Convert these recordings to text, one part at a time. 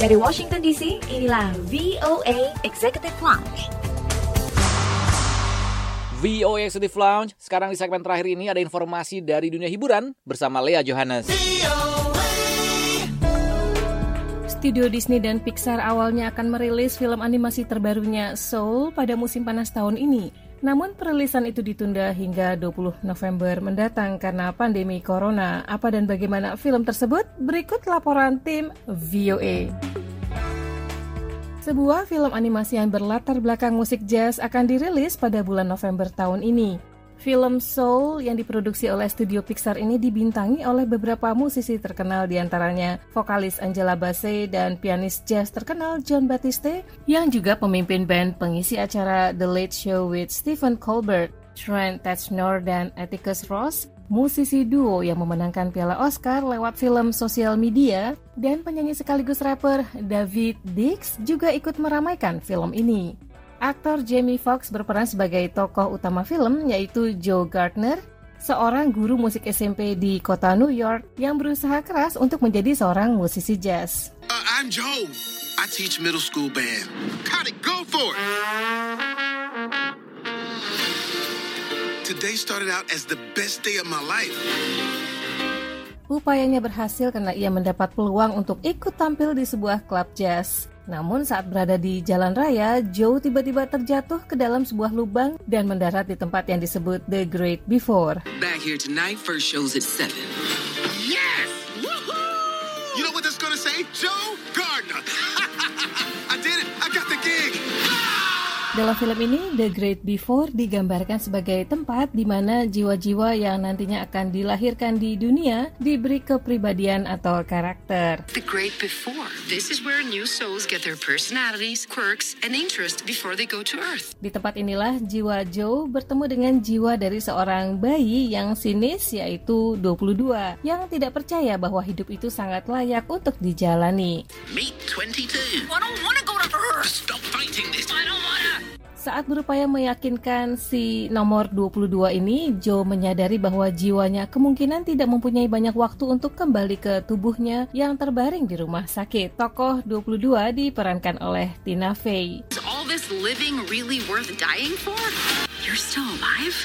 Dari Washington DC, inilah VOA Executive Lounge. VOA Executive Lounge. Sekarang di segmen terakhir ini ada informasi dari dunia hiburan bersama Lea Johannes. Studio Disney dan Pixar awalnya akan merilis film animasi terbarunya Soul pada musim panas tahun ini. Namun perilisan itu ditunda hingga 20 November mendatang karena pandemi corona. Apa dan bagaimana film tersebut? Berikut laporan tim VOA. Sebuah film animasi yang berlatar belakang musik jazz akan dirilis pada bulan November tahun ini. Film Soul yang diproduksi oleh studio Pixar ini dibintangi oleh beberapa musisi terkenal di antaranya vokalis Angela Bassett dan pianis jazz terkenal John Batiste yang juga pemimpin band pengisi acara The Late Show with Stephen Colbert, Trent Reznor dan Atticus Ross, musisi duo yang memenangkan piala Oscar lewat film sosial media, dan penyanyi sekaligus rapper David Dix juga ikut meramaikan film ini. Aktor Jamie Foxx berperan sebagai tokoh utama film yaitu Joe Gardner, seorang guru musik SMP di kota New York yang berusaha keras untuk menjadi seorang musisi jazz. Uh, I'm Joe. I teach middle school band. Got it, go for it. Today started out as the best day of my life. Upayanya berhasil karena ia mendapat peluang untuk ikut tampil di sebuah klub jazz. Namun saat berada di jalan raya, Joe tiba-tiba terjatuh ke dalam sebuah lubang dan mendarat di tempat yang disebut The Great Before. Back here tonight, first shows at 7. Yes! Woohoo! You know what that's gonna say? Joe Gardner. I did it. I got the gig. Dalam film ini, The Great Before digambarkan sebagai tempat di mana jiwa-jiwa yang nantinya akan dilahirkan di dunia diberi kepribadian atau karakter. The great before. This is where new souls get their personalities, quirks, and interests before they go to Earth. Di tempat inilah jiwa Joe bertemu dengan jiwa dari seorang bayi yang sinis yaitu 22 yang tidak percaya bahwa hidup itu sangat layak untuk dijalani. Meet 22. I don't want to go to Earth. Stop fighting this. I don't want to. Saat berupaya meyakinkan si nomor 22 ini, Joe menyadari bahwa jiwanya kemungkinan tidak mempunyai banyak waktu untuk kembali ke tubuhnya yang terbaring di rumah sakit. Tokoh 22 diperankan oleh Tina Fey. Is all this living really worth dying for? You're still alive?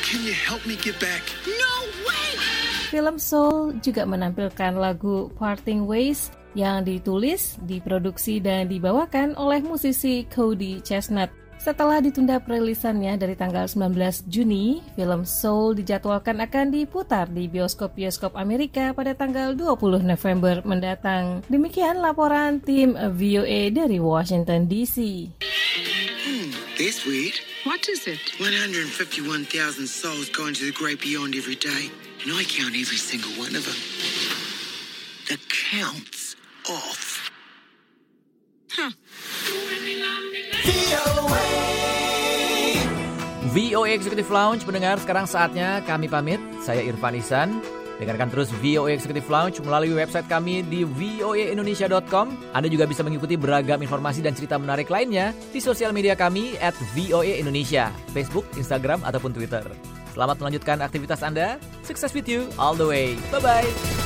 Can you help me get back? No way! Film Soul juga menampilkan lagu Parting Ways yang ditulis, diproduksi, dan dibawakan oleh musisi Cody Chestnut. Setelah ditunda perilisannya dari tanggal 19 Juni, film Soul dijadwalkan akan diputar di bioskop-bioskop Amerika pada tanggal 20 November mendatang. Demikian laporan tim VOA dari Washington DC. This weird. What is it? 151,000 souls going to the great beyond every day. And I count every single one of them. The count's off. VOA Executive Lounge mendengar sekarang saatnya kami pamit. Saya Irfan Isan. Dengarkan terus VOA Executive Lounge melalui website kami di voaindonesia.com. Anda juga bisa mengikuti beragam informasi dan cerita menarik lainnya di sosial media kami at VOA Indonesia, Facebook, Instagram, ataupun Twitter. Selamat melanjutkan aktivitas Anda. Sukses with you all the way. Bye-bye.